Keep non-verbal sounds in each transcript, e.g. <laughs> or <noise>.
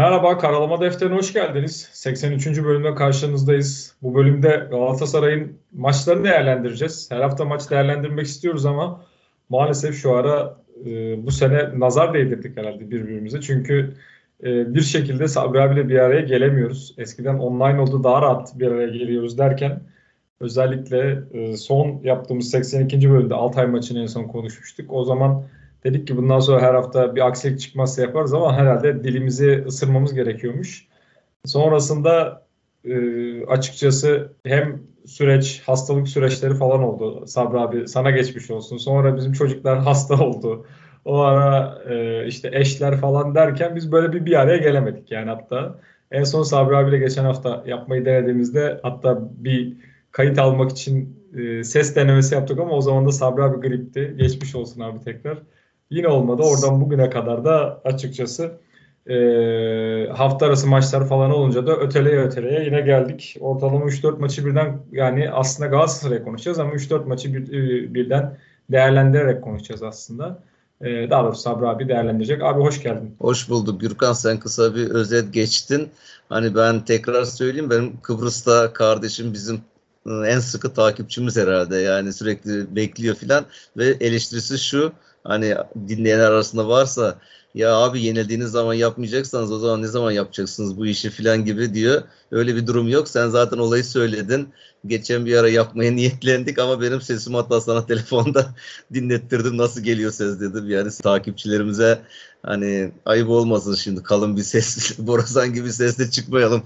Merhaba, Karalama Defteri'ne hoş geldiniz. 83. bölümde karşınızdayız. Bu bölümde Galatasaray'ın maçlarını değerlendireceğiz. Her hafta maç değerlendirmek istiyoruz ama maalesef şu ara e, bu sene nazar değdirdik herhalde birbirimize. Çünkü e, bir şekilde Sabri abiyle bir araya gelemiyoruz. Eskiden online oldu daha rahat bir araya geliyoruz derken özellikle e, son yaptığımız 82. bölümde Altay maçını en son konuşmuştuk. O zaman Dedik ki bundan sonra her hafta bir aksilik çıkmazsa yaparız ama herhalde dilimizi ısırmamız gerekiyormuş. Sonrasında e, açıkçası hem süreç, hastalık süreçleri falan oldu. Sabri abi sana geçmiş olsun. Sonra bizim çocuklar hasta oldu. O ara e, işte eşler falan derken biz böyle bir bir araya gelemedik yani hatta. En son Sabri abiyle geçen hafta yapmayı denediğimizde hatta bir kayıt almak için e, ses denemesi yaptık ama o zaman da Sabri abi gripti. Geçmiş olsun abi tekrar. Yine olmadı. Oradan bugüne kadar da açıkçası e, hafta arası maçlar falan olunca da öteleye öteleye yine geldik. Ortalama 3-4 maçı birden yani aslında Galatasaray'a konuşacağız ama 3-4 maçı bir, e, birden değerlendirerek konuşacağız aslında. E, daha doğrusu Sabri abi değerlendirecek. Abi hoş geldin. Hoş bulduk. Gürkan sen kısa bir özet geçtin. Hani ben tekrar söyleyeyim benim Kıbrıs'ta kardeşim bizim e, en sıkı takipçimiz herhalde. Yani sürekli bekliyor filan ve eleştirisi şu hani dinleyen arasında varsa ya abi yenildiğiniz zaman yapmayacaksanız o zaman ne zaman yapacaksınız bu işi filan gibi diyor. Öyle bir durum yok. Sen zaten olayı söyledin. Geçen bir ara yapmaya <laughs> niyetlendik ama benim sesim hatta sana <laughs> telefonda dinlettirdim. Nasıl geliyor ses dedim. Yani takipçilerimize hani ayıp olmasın şimdi kalın bir ses <laughs> borazan gibi sesle çıkmayalım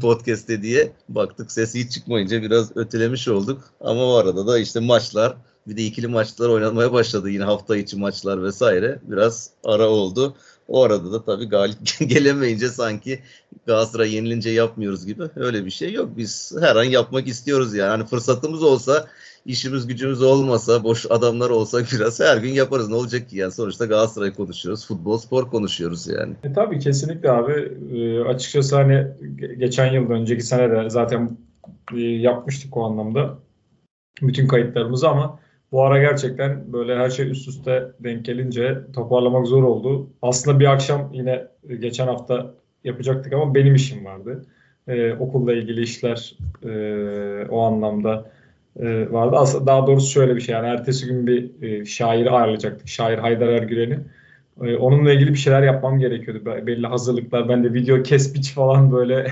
podcast'te diye. Baktık ses hiç çıkmayınca biraz ötelemiş olduk. Ama o arada da işte maçlar bir de ikili maçlar oynanmaya başladı yine hafta içi maçlar vesaire. Biraz ara oldu. O arada da tabii galip <laughs> gelemeyince sanki Galatasaray yenilince yapmıyoruz gibi öyle bir şey yok. Biz her an yapmak istiyoruz yani. Hani fırsatımız olsa işimiz gücümüz olmasa boş adamlar olsak <laughs> biraz her gün yaparız. Ne olacak ki yani sonuçta Galatasaray konuşuyoruz. Futbol spor konuşuyoruz yani. E, tabii kesinlikle abi. E, açıkçası hani geçen yıl önceki sene de zaten e, yapmıştık o anlamda bütün kayıtlarımızı ama bu ara gerçekten böyle her şey üst üste denk gelince toparlamak zor oldu. Aslında bir akşam yine geçen hafta yapacaktık ama benim işim vardı. Ee, okulla ilgili işler e, o anlamda e, vardı. Aslında daha doğrusu şöyle bir şey yani ertesi gün bir e, şairi ağırlayacaktık. Şair Haydar Ergülen'i. E, onunla ilgili bir şeyler yapmam gerekiyordu. Belli hazırlıklar. Ben de video kes biç falan böyle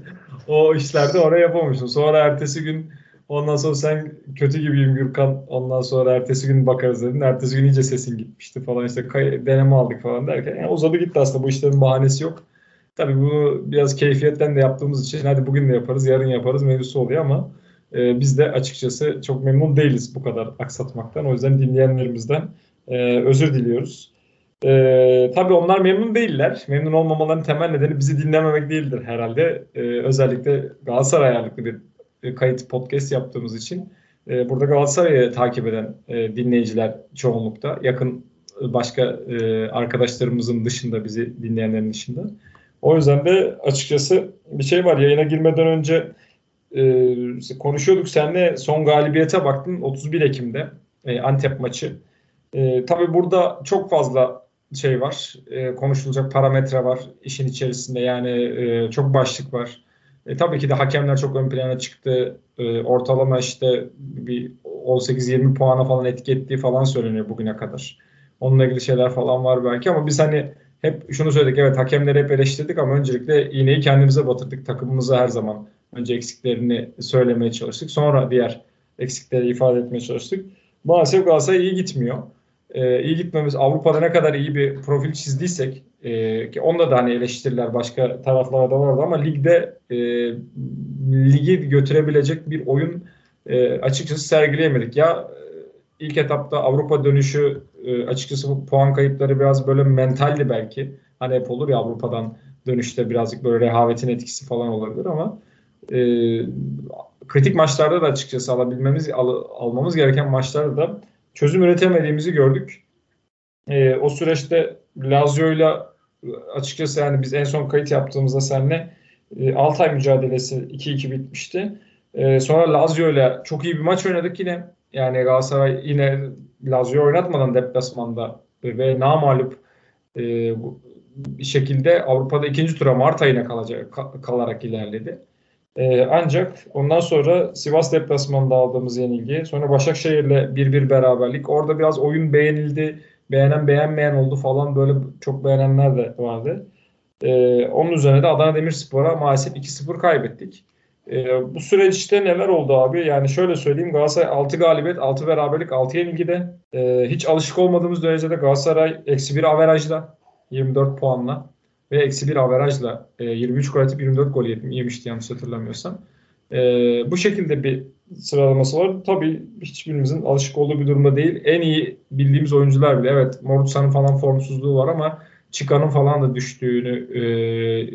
<laughs> o işlerde oraya yapamamıştım. Sonra ertesi gün Ondan sonra sen kötü gibiyim Gürkan. Ondan sonra ertesi gün bakarız dedin. Ertesi gün iyice sesin gitmişti falan. işte deneme aldık falan derken. Yani uzadı gitti aslında. Bu işlerin bahanesi yok. Tabii bunu biraz keyfiyetten de yaptığımız için hadi bugün de yaparız, yarın yaparız mevzusu oluyor ama e, biz de açıkçası çok memnun değiliz bu kadar aksatmaktan. O yüzden dinleyenlerimizden e, özür diliyoruz. E, tabii onlar memnun değiller. Memnun olmamaların temel nedeni bizi dinlememek değildir herhalde. E, özellikle Galatasaray ayarlıklı bir e, kayıt podcast yaptığımız için e, burada Galatasaray'ı takip eden e, dinleyiciler çoğunlukta. Yakın başka arkadaşlarımızın dışında bizi dinleyenlerin dışında. O yüzden de açıkçası bir şey var. Yayına girmeden önce konuşuyorduk seninle son galibiyete baktın 31 Ekim'de Antep maçı. tabii burada çok fazla şey var. konuşulacak parametre var işin içerisinde. Yani çok başlık var. E, tabii ki de hakemler çok ön plana çıktı. E, ortalama işte bir 18-20 puana falan etki falan söyleniyor bugüne kadar. Onunla ilgili şeyler falan var belki ama biz hani hep şunu söyledik evet hakemleri hep eleştirdik ama öncelikle iğneyi kendimize batırdık. Takımımıza her zaman önce eksiklerini söylemeye çalıştık. Sonra diğer eksikleri ifade etmeye çalıştık. Maalesef Galatasaray iyi gitmiyor. Ee, iyi gitmemiz Avrupa'da ne kadar iyi bir profil çizdiysek e, ki onda da hani eleştiriler başka taraflara da vardı ama ligde e, ligi götürebilecek bir oyun e, açıkçası sergileyemedik. Ya e, ilk etapta Avrupa dönüşü e, açıkçası puan kayıpları biraz böyle mentalli belki. Hani hep olur ya Avrupa'dan dönüşte birazcık böyle rehavetin etkisi falan olabilir ama e, kritik maçlarda da açıkçası alabilmemiz al, almamız gereken maçlarda da çözüm üretemediğimizi gördük. E, o süreçte Lazio'yla açıkçası yani biz en son kayıt yaptığımızda seninle e, Altay mücadelesi 2-2 bitmişti. E, sonra Lazio ile çok iyi bir maç oynadık yine. Yani Galatasaray yine Lazio oynatmadan deplasmanda ve namalup e, bir şekilde Avrupa'da ikinci tura Mart ayına kalacak, kalarak ilerledi. E, ancak ondan sonra Sivas deplasmanında aldığımız yenilgi, sonra Başakşehir'le 1-1 beraberlik. Orada biraz oyun beğenildi. Beğenen beğenmeyen oldu falan böyle çok beğenenler de vardı. E, onun üzerine de Adana Demirspor'a maalesef 2-0 kaybettik. E, bu süreçte neler oldu abi? Yani şöyle söyleyeyim Galatasaray 6 galibiyet, 6 beraberlik, 6 yenilgide. E, hiç alışık olmadığımız derecede Galatasaray eksi 1 averajla 24 puanla ve eksi 1 averajla e, 23 gol atıp 24 gol yemişti yanlış hatırlamıyorsam. E, bu şekilde bir sıralaması var. Tabii hiçbirimizin alışık olduğu bir durumda değil. En iyi bildiğimiz oyuncular bile evet Morutsa'nın falan formsuzluğu var ama Çıkan'ın falan da düştüğünü e,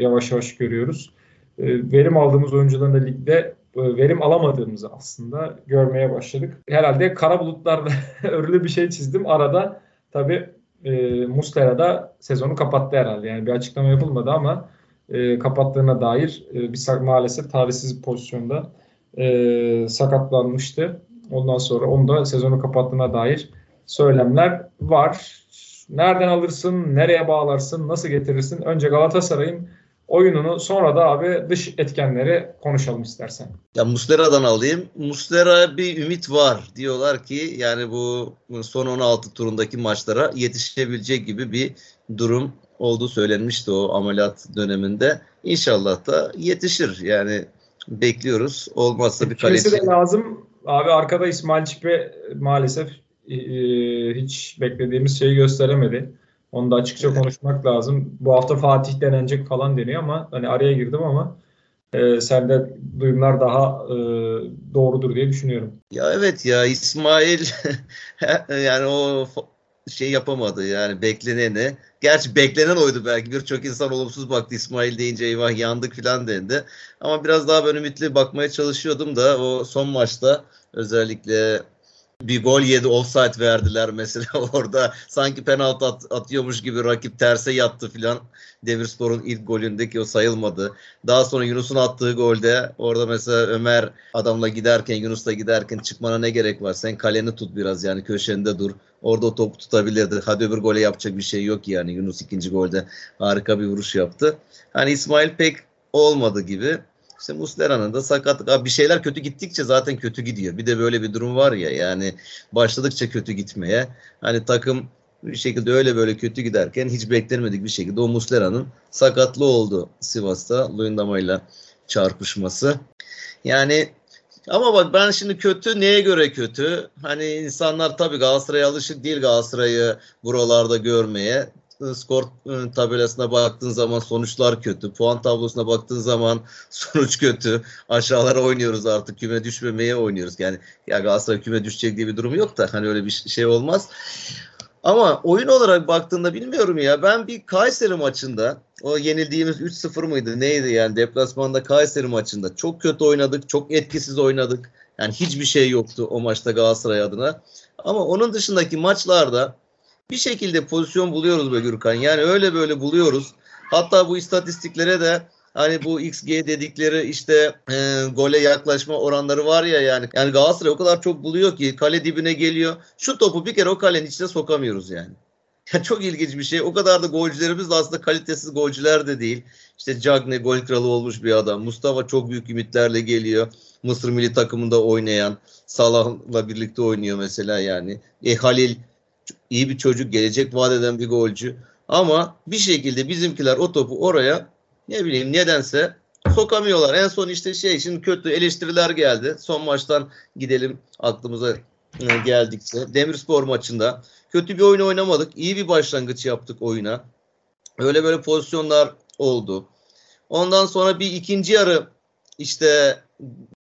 yavaş yavaş görüyoruz. E, verim aldığımız oyuncuların da ligde e, verim alamadığımızı aslında görmeye başladık. Herhalde kara bulutlarda <laughs> örülü bir şey çizdim. Arada tabii e, Muslera da sezonu kapattı herhalde. Yani bir açıklama yapılmadı ama e, kapattığına dair e, bir maalesef talihsiz bir pozisyonda e, sakatlanmıştı. Ondan sonra onu da sezonu kapattığına dair söylemler var. Nereden alırsın, nereye bağlarsın, nasıl getirirsin? Önce Galatasaray'ın oyununu sonra da abi dış etkenleri konuşalım istersen. Ya Muslera'dan alayım. Muslera bir ümit var. Diyorlar ki yani bu son 16 turundaki maçlara yetişebilecek gibi bir durum olduğu söylenmişti o ameliyat döneminde. İnşallah da yetişir. Yani bekliyoruz. Olmazsa bir kaleci. de lazım. Abi arkada İsmail Çipe maalesef e, hiç beklediğimiz şeyi gösteremedi. Onu da açıkça konuşmak lazım. Bu hafta Fatih denenecek falan deniyor ama hani araya girdim ama e, sende duyumlar daha e, doğrudur diye düşünüyorum. Ya evet ya İsmail <laughs> yani o şey yapamadı yani bekleneni. Gerçi beklenen oydu belki. Birçok insan olumsuz baktı İsmail deyince eyvah yandık filan dendi. Ama biraz daha ben ümitli bakmaya çalışıyordum da o son maçta özellikle bir gol yedi offside verdiler mesela <laughs> orada sanki penaltı at, atıyormuş gibi rakip terse yattı filan Demirspor'un ilk golündeki o sayılmadı. Daha sonra Yunus'un attığı golde orada mesela Ömer adamla giderken Yunus'la giderken çıkmana ne gerek var sen kaleni tut biraz yani köşende dur orada o topu tutabilirdi hadi öbür gole yapacak bir şey yok yani Yunus ikinci golde harika bir vuruş yaptı. Hani İsmail pek olmadı gibi. İşte Muslera'nın da sakatlık. Bir şeyler kötü gittikçe zaten kötü gidiyor. Bir de böyle bir durum var ya yani başladıkça kötü gitmeye. Hani takım bir şekilde öyle böyle kötü giderken hiç beklenmedik bir şekilde o Muslera'nın sakatlığı oldu Sivas'ta Luyendama ile çarpışması. Yani ama bak ben şimdi kötü neye göre kötü? Hani insanlar tabii Galatasaray'a alışık değil Galatasaray'ı buralarda görmeye skor ıı, tabelasına baktığın zaman sonuçlar kötü. Puan tablosuna baktığın zaman <laughs> sonuç kötü. Aşağılara oynuyoruz artık. Küme düşmemeye oynuyoruz. Yani ya Galatasaray küme düşecek diye bir durum yok da hani öyle bir şey olmaz. Ama oyun olarak baktığında bilmiyorum ya. Ben bir Kayseri maçında o yenildiğimiz 3-0 mıydı neydi yani deplasmanda Kayseri maçında çok kötü oynadık. Çok etkisiz oynadık. Yani hiçbir şey yoktu o maçta Galatasaray adına. Ama onun dışındaki maçlarda bir şekilde pozisyon buluyoruz be Gürkan. Yani öyle böyle buluyoruz. Hatta bu istatistiklere de hani bu XG dedikleri işte e, gole yaklaşma oranları var ya yani. Yani Galatasaray o kadar çok buluyor ki kale dibine geliyor. Şu topu bir kere o kalenin içine sokamıyoruz yani. <laughs> Ya çok ilginç bir şey. O kadar da golcülerimiz de aslında kalitesiz golcüler de değil. İşte Cagne gol kralı olmuş bir adam. Mustafa çok büyük ümitlerle geliyor. Mısır milli takımında oynayan. Salah'la birlikte oynuyor mesela yani. E Halil iyi bir çocuk, gelecek vaat eden bir golcü. Ama bir şekilde bizimkiler o topu oraya ne bileyim nedense sokamıyorlar. En son işte şey şimdi kötü eleştiriler geldi. Son maçtan gidelim aklımıza e, geldikçe. Demirspor maçında kötü bir oyun oynamadık. İyi bir başlangıç yaptık oyuna. Öyle böyle pozisyonlar oldu. Ondan sonra bir ikinci yarı işte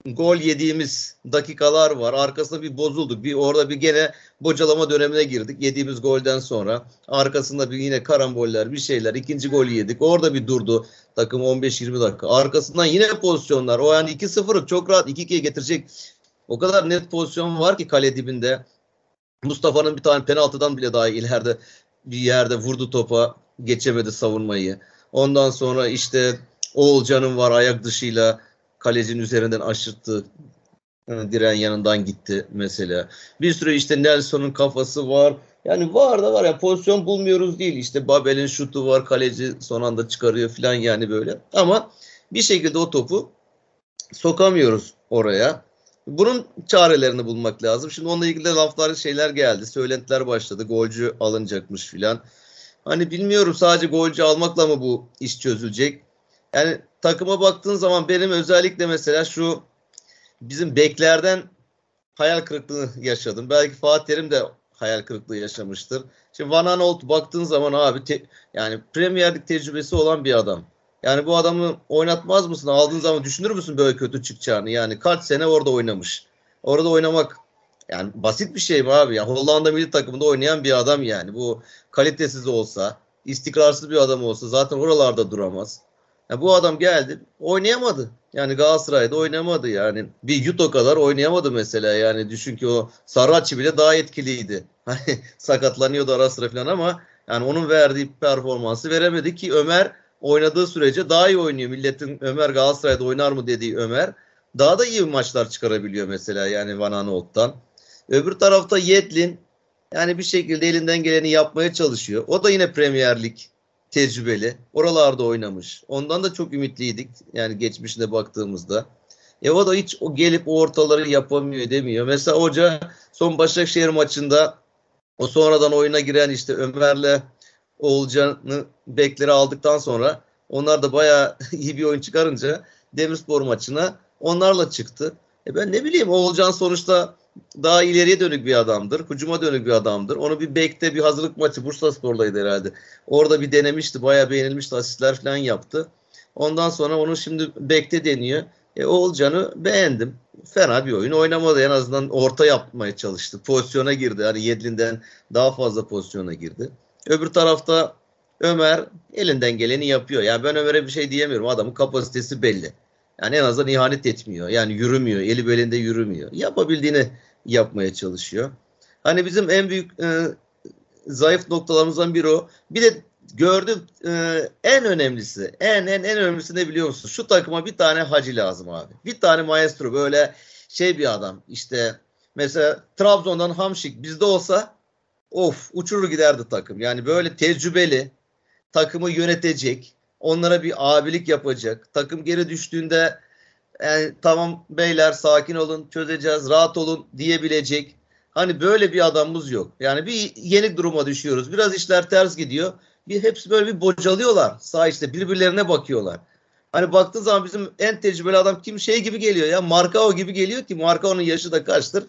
gol yediğimiz dakikalar var. Arkasında bir bozulduk. Bir orada bir gene bocalama dönemine girdik. Yediğimiz golden sonra. Arkasında bir yine karamboller bir şeyler. İkinci golü yedik. Orada bir durdu takım 15-20 dakika. Arkasından yine pozisyonlar. O yani 2-0'ı çok rahat 2-2'ye getirecek. O kadar net pozisyon var ki kale dibinde. Mustafa'nın bir tane penaltıdan bile daha ileride bir yerde vurdu topa. Geçemedi savunmayı. Ondan sonra işte Oğulcan'ın var ayak dışıyla kalecinin üzerinden aşırttı. Diren yanından gitti mesela. Bir sürü işte Nelson'un kafası var. Yani var da var ya pozisyon bulmuyoruz değil. İşte Babel'in şutu var. Kaleci son anda çıkarıyor falan yani böyle. Ama bir şekilde o topu sokamıyoruz oraya. Bunun çarelerini bulmak lazım. Şimdi onunla ilgili laflar şeyler geldi. Söylentiler başladı. Golcü alınacakmış filan. Hani bilmiyorum sadece golcü almakla mı bu iş çözülecek? Yani takıma baktığın zaman benim özellikle mesela şu bizim beklerden hayal kırıklığı yaşadım. Belki Fatih Terim de hayal kırıklığı yaşamıştır. Şimdi Van Aanholt baktığın zaman abi te, yani Premier Lig tecrübesi olan bir adam. Yani bu adamı oynatmaz mısın? Aldığın zaman düşünür müsün böyle kötü çıkacağını? Yani kaç sene orada oynamış. Orada oynamak yani basit bir şey mi abi? Yani Hollanda milli takımında oynayan bir adam yani. Bu kalitesiz olsa, istikrarsız bir adam olsa zaten oralarda duramaz. Yani bu adam geldi oynayamadı. Yani Galatasaray'da oynamadı yani. Bir Yuto kadar oynayamadı mesela yani. Düşün ki o Saracchi bile daha etkiliydi. <laughs> Hani sakatlanıyordu ara sıra falan ama yani onun verdiği performansı veremedi ki Ömer oynadığı sürece daha iyi oynuyor. Milletin Ömer Galatasaray'da oynar mı dediği Ömer daha da iyi maçlar çıkarabiliyor mesela yani Van Aanholt'tan. Öbür tarafta Yetlin yani bir şekilde elinden geleni yapmaya çalışıyor. O da yine Premier Lig tecrübeli. Oralarda oynamış. Ondan da çok ümitliydik. Yani geçmişine baktığımızda. E o da hiç o gelip o ortaları yapamıyor demiyor. Mesela hoca son Başakşehir maçında o sonradan oyuna giren işte Ömer'le Oğulcan'ı bekleri aldıktan sonra onlar da bayağı <laughs> iyi bir oyun çıkarınca Demirspor maçına onlarla çıktı. E ben ne bileyim Oğulcan sonuçta daha ileriye dönük bir adamdır. Hücuma dönük bir adamdır. Onu bir bekte bir hazırlık maçı Bursa Spor'daydı herhalde. Orada bir denemişti. Bayağı beğenilmişti. Asistler falan yaptı. Ondan sonra onu şimdi bekte deniyor. E, Oğulcan'ı beğendim. Fena bir oyun oynamadı. En azından orta yapmaya çalıştı. Pozisyona girdi. Hani Yedlin'den daha fazla pozisyona girdi. Öbür tarafta Ömer elinden geleni yapıyor. Yani ben Ömer'e bir şey diyemiyorum. Adamın kapasitesi belli. Yani en azından ihanet etmiyor. Yani yürümüyor. Eli belinde yürümüyor. Yapabildiğini yapmaya çalışıyor. Hani bizim en büyük e, zayıf noktalarımızdan biri o. Bir de gördüm e, en önemlisi, en en en önemlisi ne biliyor musun? Şu takıma bir tane hacı lazım abi. Bir tane maestro böyle şey bir adam. İşte mesela Trabzon'dan Hamşik bizde olsa of uçurur giderdi takım. Yani böyle tecrübeli takımı yönetecek, onlara bir abilik yapacak. Takım geri düştüğünde yani tamam beyler sakin olun çözeceğiz rahat olun diyebilecek. Hani böyle bir adamımız yok. Yani bir yenik duruma düşüyoruz. Biraz işler ters gidiyor. Bir hepsi böyle bir bocalıyorlar. Sağ işte birbirlerine bakıyorlar. Hani baktığın zaman bizim en tecrübeli adam kim şey gibi geliyor ya. Markao gibi geliyor ki Markao'nun yaşı da kaçtır?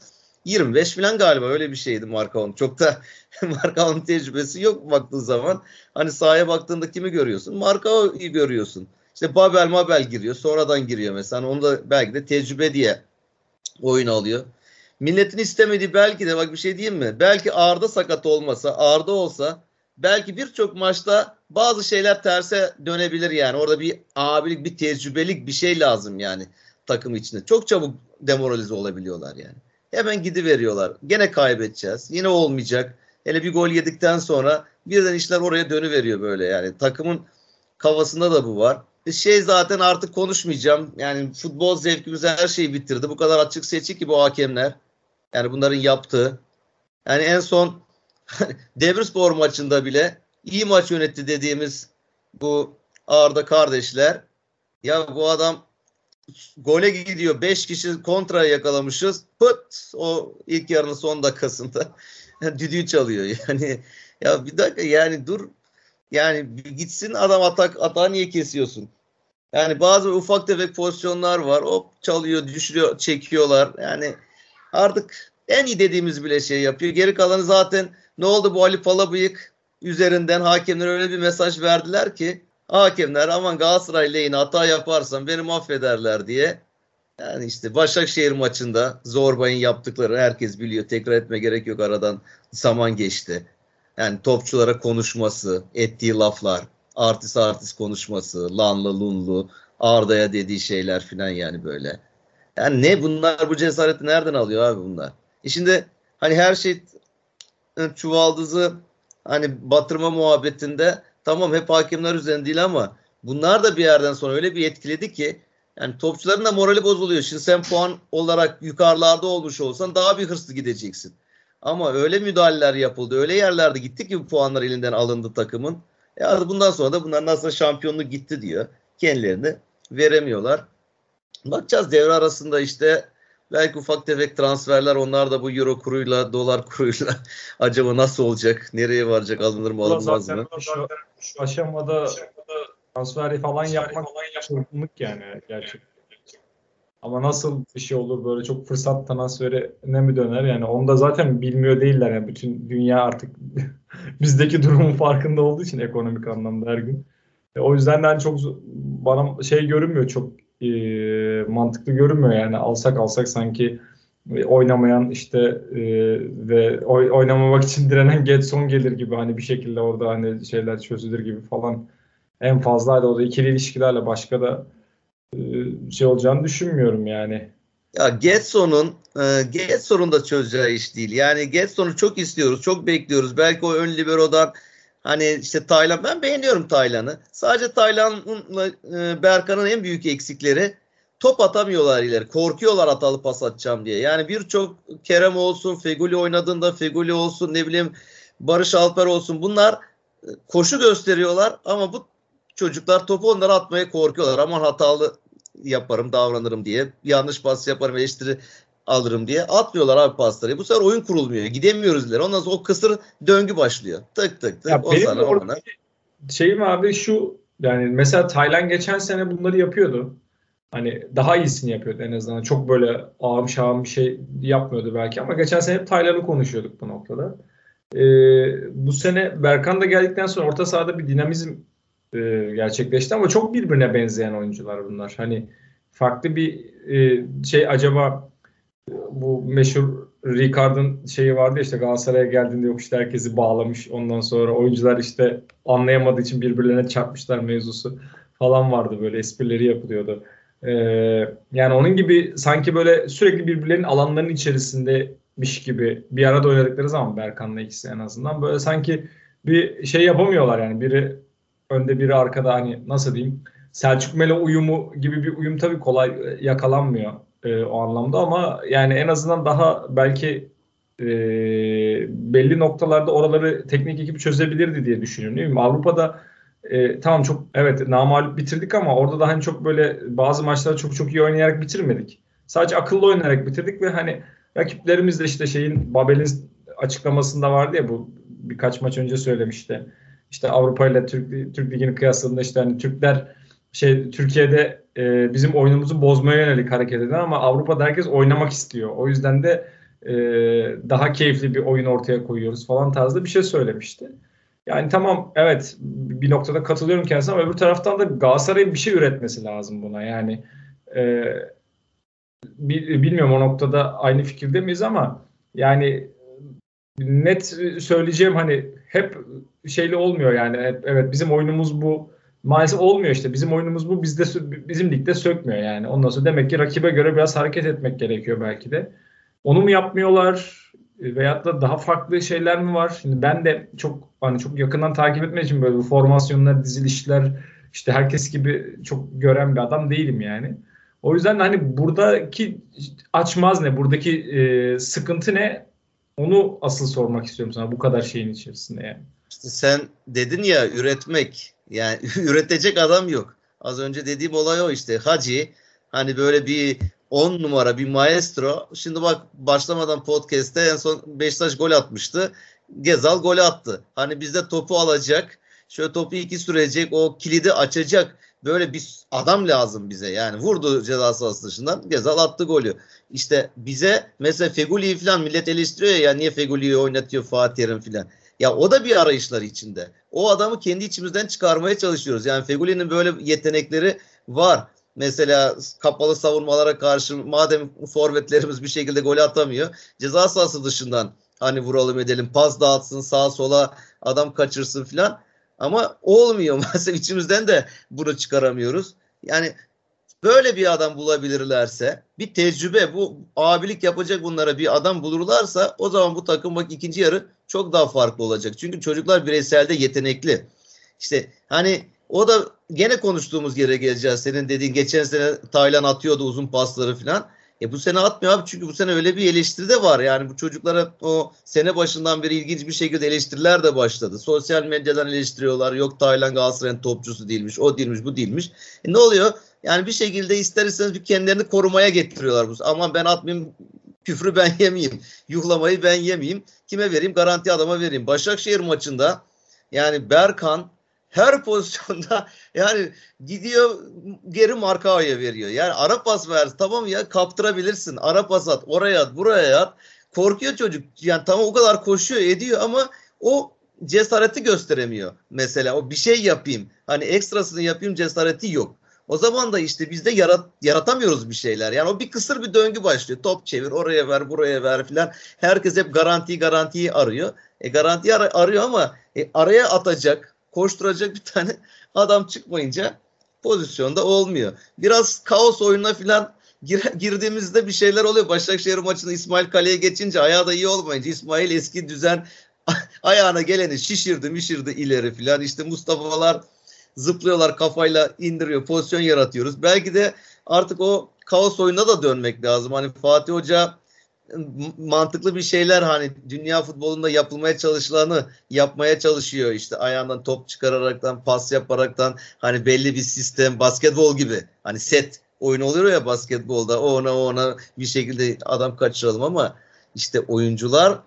25 falan galiba öyle bir şeydi Markao'nun. Çok da <laughs> Markao'nun tecrübesi yok baktığın zaman. Hani sahaya baktığında kimi görüyorsun? Markao'yu görüyorsun. İşte Babel Mabel giriyor. Sonradan giriyor mesela. Onu da belki de tecrübe diye oyun alıyor. Milletin istemediği belki de bak bir şey diyeyim mi? Belki Arda sakat olmasa, Arda olsa belki birçok maçta bazı şeyler terse dönebilir yani. Orada bir abilik, bir tecrübelik bir şey lazım yani takım içinde. Çok çabuk demoralize olabiliyorlar yani. Hemen gidiveriyorlar. Gene kaybedeceğiz. Yine olmayacak. Hele bir gol yedikten sonra birden işler oraya dönüveriyor böyle yani. Takımın kafasında da bu var. E, şey zaten artık konuşmayacağım. Yani futbol zevkimizi her şeyi bitirdi. Bu kadar açık seçik ki bu hakemler. Yani bunların yaptığı. Yani en son <laughs> Demirspor maçında bile iyi maç yönetti dediğimiz bu Arda kardeşler. Ya bu adam gole gidiyor. 5 kişi kontra yakalamışız. Pıt o ilk yarının son dakikasında <laughs> düdüğü çalıyor. Yani ya bir dakika yani dur yani gitsin adam atak atağı niye kesiyorsun? Yani bazı ufak tefek pozisyonlar var. Hop çalıyor, düşürüyor, çekiyorlar. Yani artık en iyi dediğimiz bile şey yapıyor. Geri kalanı zaten ne oldu bu Ali Palabıyık üzerinden hakemler öyle bir mesaj verdiler ki hakemler aman Galatasaray lehine hata yaparsam beni affederler diye Yani işte Başakşehir maçında Zorbay'ın yaptıkları herkes biliyor. Tekrar etme gerek yok aradan zaman geçti. Yani topçulara konuşması, ettiği laflar, artist artist konuşması, lanlı lunlu, Arda'ya dediği şeyler filan yani böyle. Yani ne bunlar bu cesareti nereden alıyor abi bunlar? E şimdi hani her şey çuvaldızı hani batırma muhabbetinde tamam hep hakemler üzerinde değil ama bunlar da bir yerden sonra öyle bir etkiledi ki yani topçuların da morali bozuluyor. Şimdi sen puan olarak yukarılarda olmuş olsan daha bir hırslı gideceksin. Ama öyle müdahaleler yapıldı. Öyle yerlerde gitti ki bu puanlar elinden alındı takımın. Ya e bundan sonra da bunlar nasıl şampiyonluk gitti diyor. Kendilerini veremiyorlar. Bakacağız devre arasında işte belki ufak tefek transferler onlar da bu euro kuruyla dolar kuruyla <laughs> acaba nasıl olacak? Nereye varacak? Alınır mı alınmaz mı? Şu, şu aşamada transferi falan yapmak çılgınlık yani gerçekten. Ama nasıl bir şey olur böyle çok fırsat transferi ne mi döner yani onu da zaten bilmiyor değiller yani bütün dünya artık <laughs> bizdeki durumun farkında olduğu için ekonomik anlamda her gün. E, o yüzden de hani çok bana şey görünmüyor çok e, mantıklı görünmüyor yani alsak alsak sanki e, oynamayan işte e, ve oy, oynamamak için direnen Getson gelir gibi hani bir şekilde orada hani şeyler çözülür gibi falan en fazla hadi orada ikili ilişkilerle başka da e, şey olacağını düşünmüyorum yani. Ya Getson'un e, Getson'un da çözeceği iş değil. Yani Getson'u çok istiyoruz, çok bekliyoruz. Belki o ön libero'dan hani işte Taylan ben beğeniyorum Taylan'ı. Sadece Taylan'la e, Berkan'ın en büyük eksikleri top atamıyorlar ileri. Korkuyorlar hatalı pas atacağım diye. Yani birçok Kerem olsun, Feguli oynadığında Feguli olsun, ne bileyim Barış Alper olsun. Bunlar e, koşu gösteriyorlar ama bu çocuklar topu onlara atmaya korkuyorlar. Aman hatalı yaparım, davranırım diye. Yanlış pas yaparım, eleştiri alırım diye atmıyorlar abi pasları. Bu sefer oyun kurulmuyor. Gidemiyoruz ileri. Ondan sonra o kısır döngü başlıyor. Tık tık tık. Ya o benim ona. Şeyim abi şu yani mesela Taylan geçen sene bunları yapıyordu. Hani daha iyisini yapıyordu en azından. Çok böyle ağım şağım bir şey yapmıyordu belki ama geçen sene hep Taylan'ı konuşuyorduk bu noktada. Ee, bu sene Berkan da geldikten sonra orta sahada bir dinamizm e, gerçekleşti ama çok birbirine benzeyen oyuncular bunlar. Hani farklı bir e, şey acaba bu meşhur Ricard'ın şeyi vardı işte Galatasaray'a geldiğinde yok işte herkesi bağlamış. Ondan sonra oyuncular işte anlayamadığı için birbirlerine çarpmışlar mevzusu falan vardı böyle esprileri yapılıyordu. Ee, yani onun gibi sanki böyle sürekli birbirlerinin alanlarının içerisindemiş gibi bir arada oynadıkları zaman Berkan'la ikisi en azından böyle sanki bir şey yapamıyorlar yani biri önde biri arkada hani nasıl diyeyim Selçuk Melo uyumu gibi bir uyum tabii kolay yakalanmıyor e, o anlamda ama yani en azından daha belki e, belli noktalarda oraları teknik ekibi çözebilirdi diye düşünüyorum. Değil mi? Avrupa'da e, tamam çok evet namalup bitirdik ama orada da hani çok böyle bazı maçları çok çok iyi oynayarak bitirmedik. Sadece akıllı oynayarak bitirdik ve hani rakiplerimiz de işte şeyin Babel'in açıklamasında vardı ya bu birkaç maç önce söylemişti. İşte Avrupa ile Türk, Türk Ligi'nin kıyasında işte hani Türkler şey Türkiye'de e, bizim oyunumuzu bozmaya yönelik hareket eden ama Avrupa'da herkes oynamak istiyor. O yüzden de e, daha keyifli bir oyun ortaya koyuyoruz falan tarzda bir şey söylemişti. Yani tamam evet bir noktada katılıyorum kendisine ama öbür taraftan da Galatasaray'ın bir şey üretmesi lazım buna. Yani e, bilmiyorum o noktada aynı fikirde miyiz ama yani net söyleyeceğim hani hep şeyli olmuyor yani evet bizim oyunumuz bu maalesef olmuyor işte. Bizim oyunumuz bu. Bizde bizim ligde sökmüyor yani. Ondan sonra demek ki rakibe göre biraz hareket etmek gerekiyor belki de. Onu mu yapmıyorlar? Veyahut da daha farklı şeyler mi var? Şimdi ben de çok hani çok yakından takip etmek için böyle bu formasyonlar, dizilişler işte herkes gibi çok gören bir adam değilim yani. O yüzden hani buradaki açmaz ne, buradaki e, sıkıntı ne? Onu asıl sormak istiyorum sana bu kadar şeyin içerisinde yani. İşte sen dedin ya üretmek. Yani <laughs> üretecek adam yok. Az önce dediğim olay o işte. Hacı hani böyle bir 10 numara bir maestro. Şimdi bak başlamadan podcast'te en son Beşiktaş gol atmıştı. Gezal gol attı. Hani bizde topu alacak. Şöyle topu iki sürecek. O kilidi açacak. Böyle bir adam lazım bize. Yani vurdu ceza sahası dışından. Gezal attı golü. İşte bize mesela Feguli'yi falan millet eleştiriyor ya, niye Feguli'yi oynatıyor Fatih Yerim falan. Ya o da bir arayışlar içinde. O adamı kendi içimizden çıkarmaya çalışıyoruz. Yani Feguli'nin böyle yetenekleri var. Mesela kapalı savunmalara karşı madem forvetlerimiz bir şekilde gol atamıyor. Ceza sahası dışından hani vuralım edelim pas dağıtsın sağa sola adam kaçırsın filan. Ama olmuyor <laughs> maalesef içimizden de bunu çıkaramıyoruz. Yani böyle bir adam bulabilirlerse bir tecrübe bu abilik yapacak bunlara bir adam bulurlarsa o zaman bu takım bak ikinci yarı çok daha farklı olacak. Çünkü çocuklar bireyselde yetenekli. İşte hani o da gene konuştuğumuz yere geleceğiz. Senin dediğin geçen sene Taylan atıyordu uzun pasları falan. E bu sene atmıyor abi çünkü bu sene öyle bir eleştiri de var. Yani bu çocuklara o sene başından beri ilginç bir şekilde eleştiriler de başladı. Sosyal medyadan eleştiriyorlar. Yok Taylan Galatasaray'ın topçusu değilmiş, o değilmiş, bu değilmiş. E ne oluyor? Yani bir şekilde ister istemez bir kendilerini korumaya getiriyorlar. Bu. Aman ben atmayayım, küfrü ben <laughs> yemeyeyim, yuhlamayı ben yemeyeyim. Kime vereyim? Garanti adama vereyim. Başakşehir maçında yani Berkan her <laughs> pozisyonda yani gidiyor geri Markao'ya veriyor. Yani ara pas ver tamam ya kaptırabilirsin. Ara pas at oraya at buraya at. Korkuyor çocuk. Yani tamam o kadar koşuyor ediyor ama o cesareti gösteremiyor. Mesela o bir şey yapayım. Hani ekstrasını yapayım cesareti yok. O zaman da işte biz de yarat, yaratamıyoruz bir şeyler. Yani o bir kısır bir döngü başlıyor. Top çevir, oraya ver, buraya ver filan. Herkes hep garantiyi garantiyi arıyor. E garantiyi ar- arıyor ama e, araya atacak, koşturacak bir tane <laughs> adam çıkmayınca pozisyonda olmuyor. Biraz kaos oyununa filan gir, <laughs> girdiğimizde bir şeyler oluyor. Başakşehir maçında İsmail kaleye geçince ayağı da iyi olmayınca İsmail eski düzen <laughs> ayağına geleni şişirdi mişirdi ileri filan. İşte Mustafa'lar zıplıyorlar kafayla indiriyor pozisyon yaratıyoruz. Belki de artık o kaos oyununa da dönmek lazım. Hani Fatih Hoca mantıklı bir şeyler hani dünya futbolunda yapılmaya çalışılanı yapmaya çalışıyor işte ayağından top çıkararaktan pas yaparaktan hani belli bir sistem basketbol gibi hani set oyun oluyor ya basketbolda o ona o ona bir şekilde adam kaçıralım ama işte oyuncular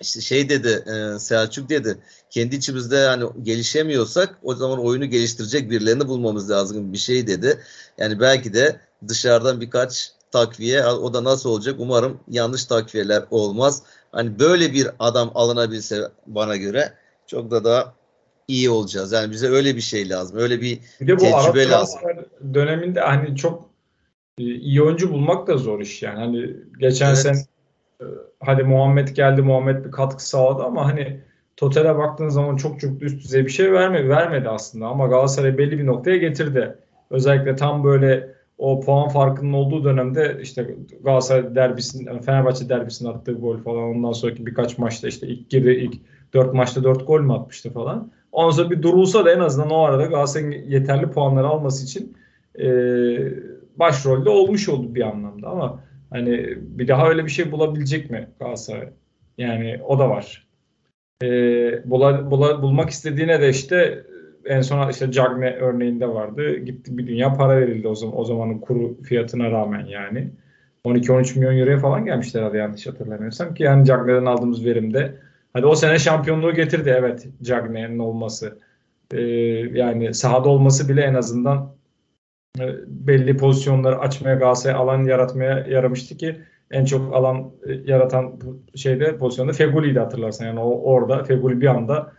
işte şey dedi e, Selçuk dedi kendi içimizde hani gelişemiyorsak o zaman oyunu geliştirecek birilerini bulmamız lazım bir şey dedi. Yani belki de dışarıdan birkaç takviye o da nasıl olacak umarım yanlış takviyeler olmaz. Hani böyle bir adam alınabilse bana göre çok da daha iyi olacağız. Yani bize öyle bir şey lazım. Öyle bir, bir de bu tecrübe lazım. döneminde hani çok e, iyi oyuncu bulmak da zor iş yani. Hani geçen evet. sene e, hadi Muhammed geldi Muhammed bir katkı sağladı ama hani totale baktığın zaman çok çok üst düzey bir şey vermedi, vermedi aslında ama Galatasaray belli bir noktaya getirdi. Özellikle tam böyle o puan farkının olduğu dönemde işte Galatasaray derbisinin, Fenerbahçe derbisinin attığı gol falan ondan sonraki birkaç maçta işte ilk girdi ilk dört maçta dört gol mü atmıştı falan. Ondan sonra bir durulsa da en azından o arada Galatasaray'ın yeterli puanları alması için e, başrolde olmuş oldu bir anlamda ama hani bir daha öyle bir şey bulabilecek mi Galatasaray? Yani o da var. E, bula, bula, bulmak istediğine de işte en son işte Cagne örneğinde vardı. Gitti bir dünya para verildi o zaman o zamanın kuru fiyatına rağmen yani. 12-13 milyon euroya falan gelmişler herhalde yanlış hatırlamıyorsam ki yani Cagne'den aldığımız verimde hadi o sene şampiyonluğu getirdi evet Cagne'nin olması. Ee, yani sahada olması bile en azından e, belli pozisyonları açmaya Galatasaray alan yaratmaya yaramıştı ki en çok alan e, yaratan şeyde pozisyonda Feguli'ydi hatırlarsan. Yani o orada Feguli bir anda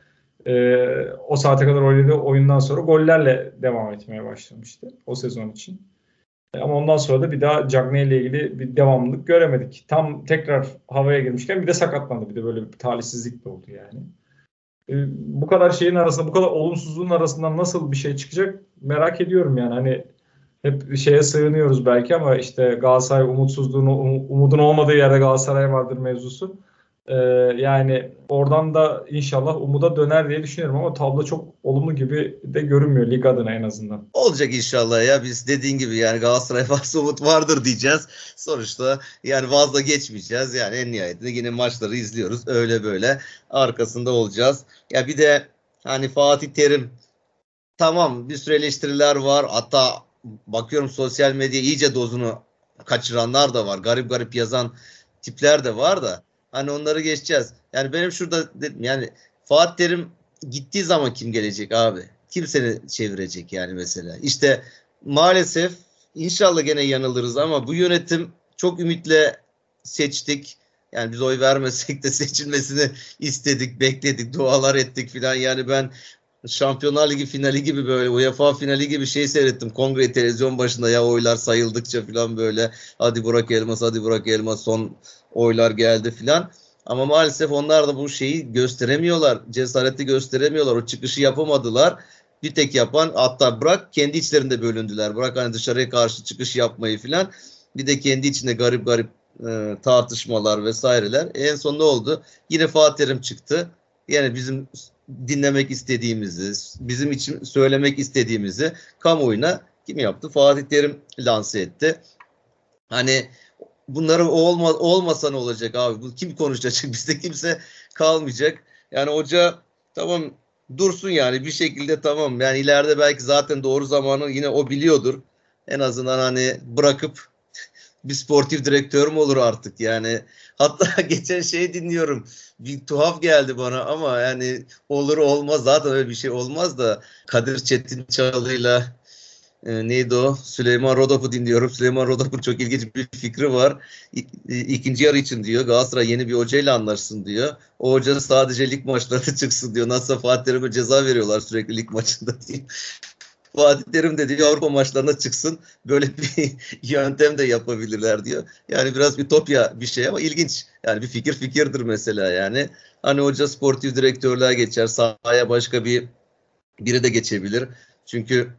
e, o saate kadar oynadığı oyundan sonra gollerle devam etmeye başlamıştı o sezon için. E, ama ondan sonra da bir daha Cagney ile ilgili bir devamlılık göremedik. Tam tekrar havaya girmişken bir de sakatlandı. Bir de böyle bir talihsizlik de oldu yani. E, bu kadar şeyin arasında, bu kadar olumsuzluğun arasından nasıl bir şey çıkacak merak ediyorum yani. Hani hep şeye sığınıyoruz belki ama işte Galatasaray umutsuzluğunu, umudun olmadığı yerde Galatasaray vardır mevzusu. Ee, yani oradan da inşallah umuda döner diye düşünüyorum ama tablo çok olumlu gibi de görünmüyor lig adına en azından. Olacak inşallah ya biz dediğin gibi yani Galatasaray <laughs> varsa umut vardır diyeceğiz. Sonuçta yani vazda geçmeyeceğiz yani en nihayetinde yine maçları izliyoruz öyle böyle arkasında olacağız. Ya bir de hani Fatih Terim tamam bir sürü eleştiriler var hatta bakıyorum sosyal medya iyice dozunu kaçıranlar da var garip garip yazan tipler de var da Hani onları geçeceğiz. Yani benim şurada dedim yani Fatih Terim gittiği zaman kim gelecek abi? Kim seni çevirecek yani mesela? İşte maalesef inşallah gene yanılırız ama bu yönetim çok ümitle seçtik. Yani biz oy vermesek de <laughs> seçilmesini istedik, bekledik, dualar ettik filan. Yani ben Şampiyonlar Ligi finali gibi böyle UEFA finali gibi şey seyrettim. Kongre televizyon başında ya oylar sayıldıkça falan böyle hadi Burak Elmas hadi Burak Elmas son oylar geldi falan. Ama maalesef onlar da bu şeyi gösteremiyorlar. Cesareti gösteremiyorlar. O çıkışı yapamadılar. Bir tek yapan hatta bırak kendi içlerinde bölündüler. Bırak hani dışarıya karşı çıkış yapmayı falan. Bir de kendi içinde garip garip e, tartışmalar vesaireler. En son ne oldu? Yine Fatih Terim çıktı. Yani bizim dinlemek istediğimizi, bizim için söylemek istediğimizi kamuoyuna kim yaptı? Fatih Terim lanse etti. Hani bunları olma, olmasa ne olacak abi? Bu kim konuşacak? <laughs> Bizde kimse kalmayacak. Yani hoca tamam dursun yani bir şekilde tamam. Yani ileride belki zaten doğru zamanı yine o biliyordur. En azından hani bırakıp <laughs> bir sportif direktör mü olur artık yani. Hatta <laughs> geçen şey dinliyorum. Bir tuhaf geldi bana ama yani olur olmaz zaten öyle bir şey olmaz da Kadir Çetin Çalı'yla e, neydi o? Süleyman Rodop'u dinliyorum. Süleyman Rodop'un çok ilginç bir fikri var. İ, ikinci yarı için diyor Galatasaray yeni bir hocayla anlaşsın diyor. O hoca sadece lig maçlarına <laughs> çıksın diyor. Nasıl Fatih Terim'e ceza veriyorlar sürekli lig maçında diye. Fatih Terim de Avrupa maçlarına çıksın. Böyle bir <laughs> yöntem de yapabilirler diyor. Yani biraz ütopya bir şey ama ilginç. Yani bir fikir fikirdir mesela yani. Hani hoca sportif direktörlüğe geçer. Sahaya başka bir biri de geçebilir. Çünkü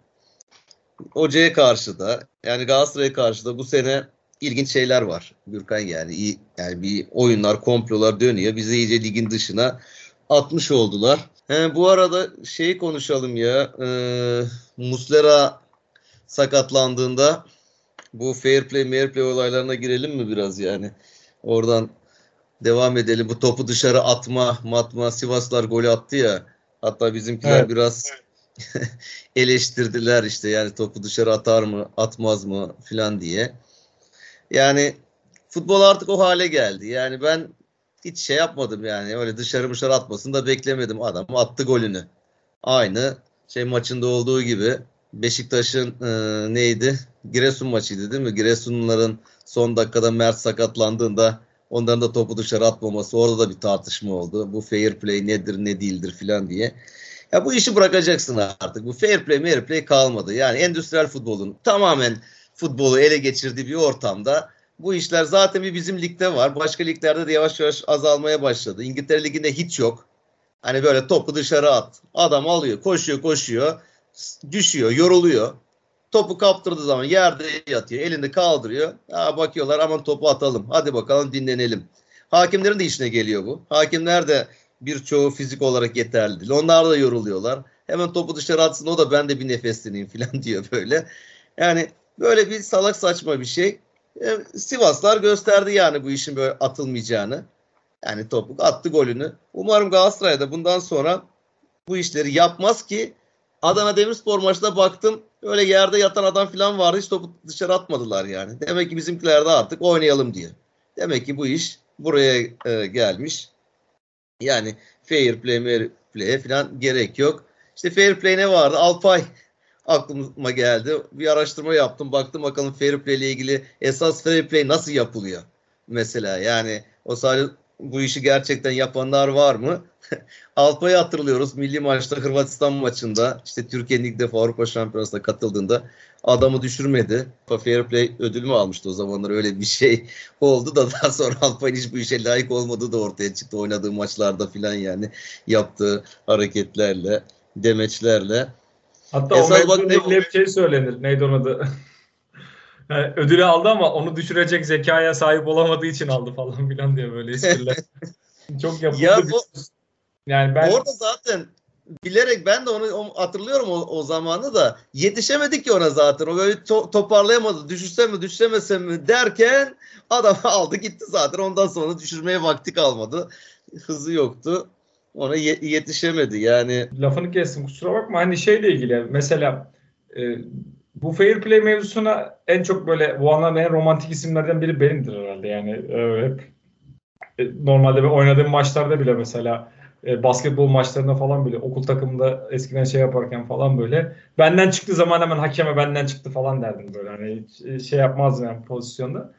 hocaya karşı da yani Galatasaray'a karşı da bu sene ilginç şeyler var. Gürkan yani iyi yani bir oyunlar, komplolar dönüyor. Bizi iyice ligin dışına atmış oldular. He, bu arada şeyi konuşalım ya. E, Muslera sakatlandığında bu fair play, fair play olaylarına girelim mi biraz yani? Oradan devam edelim. Bu topu dışarı atma, matma. Sivaslar golü attı ya. Hatta bizimkiler evet. biraz <laughs> eleştirdiler işte yani topu dışarı atar mı, atmaz mı filan diye. Yani futbol artık o hale geldi. Yani ben hiç şey yapmadım yani. Öyle dışarı dışarı atmasını da beklemedim. Adam attı golünü. Aynı şey maçında olduğu gibi Beşiktaş'ın e, neydi? Giresun maçıydı değil mi? Giresunluların son dakikada Mert sakatlandığında onların da topu dışarı atmaması orada da bir tartışma oldu. Bu fair play nedir ne değildir filan diye. Ya bu işi bırakacaksın artık. Bu fair play, fair play kalmadı. Yani endüstriyel futbolun tamamen futbolu ele geçirdiği bir ortamda bu işler zaten bir bizim ligde var. Başka liglerde de yavaş yavaş azalmaya başladı. İngiltere Ligi'nde hiç yok. Hani böyle topu dışarı at. Adam alıyor, koşuyor, koşuyor. Düşüyor, yoruluyor. Topu kaptırdığı zaman yerde yatıyor. Elinde kaldırıyor. Ha, bakıyorlar aman topu atalım. Hadi bakalım dinlenelim. Hakimlerin de işine geliyor bu. Hakimler de birçoğu fizik olarak yeterli değil. Onlar da yoruluyorlar. Hemen topu dışarı atsın o da ben de bir nefesleneyim <laughs> falan diyor böyle. Yani böyle bir salak saçma bir şey. E, Sivaslar gösterdi yani bu işin böyle atılmayacağını. Yani topuk attı golünü. Umarım Galatasaray'da bundan sonra bu işleri yapmaz ki Adana Demirspor maçına baktım. Öyle yerde yatan adam falan vardı. Hiç topu dışarı atmadılar yani. Demek ki bizimkiler de artık oynayalım diyor. Demek ki bu iş buraya e, gelmiş. Yani fair play, fair play falan gerek yok. İşte fair play ne vardı? Alpay aklıma geldi. Bir araştırma yaptım. Baktım bakalım fair play ile ilgili esas fair play nasıl yapılıyor? Mesela yani o sadece bu işi gerçekten yapanlar var mı? <laughs> Alpay'ı hatırlıyoruz. Milli maçta Hırvatistan maçında işte Türkiye defa Avrupa Şampiyonası'na katıldığında adamı düşürmedi. Fair Play ödülü mü almıştı o zamanlar öyle bir şey <laughs> oldu da daha sonra Alpay'ın hiç bu işe layık olmadığı da ortaya çıktı. Oynadığı maçlarda filan yani yaptığı hareketlerle, demeçlerle. Hatta Esas o bak ne... bir şey söylenir. Neydi onun adı? <laughs> Yani ödülü aldı ama onu düşürecek zekaya sahip olamadığı için aldı falan filan diye böyle espriler. <laughs> Çok yapıldı. Ya bu, yani ben orada zaten bilerek ben de onu hatırlıyorum o, o zamanı da yetişemedik ki ona zaten. O böyle to- toparlayamadı. Düşürse mi düşüremese mi derken adam <laughs> aldı gitti zaten. Ondan sonra düşürmeye vakti kalmadı. Hızı yoktu. Ona ye- yetişemedi yani. Lafını kestim kusura bakma. Hani şeyle ilgili mesela e, bu fair play mevzusuna en çok böyle bu anlamda en romantik isimlerden biri benimdir herhalde. Yani e, hep e, normalde ben oynadığım maçlarda bile mesela e, basketbol maçlarında falan bile okul takımında eskiden şey yaparken falan böyle benden çıktığı zaman hemen hakeme benden çıktı falan derdim böyle hani hiç e, şey yapmazdım yani pozisyonda.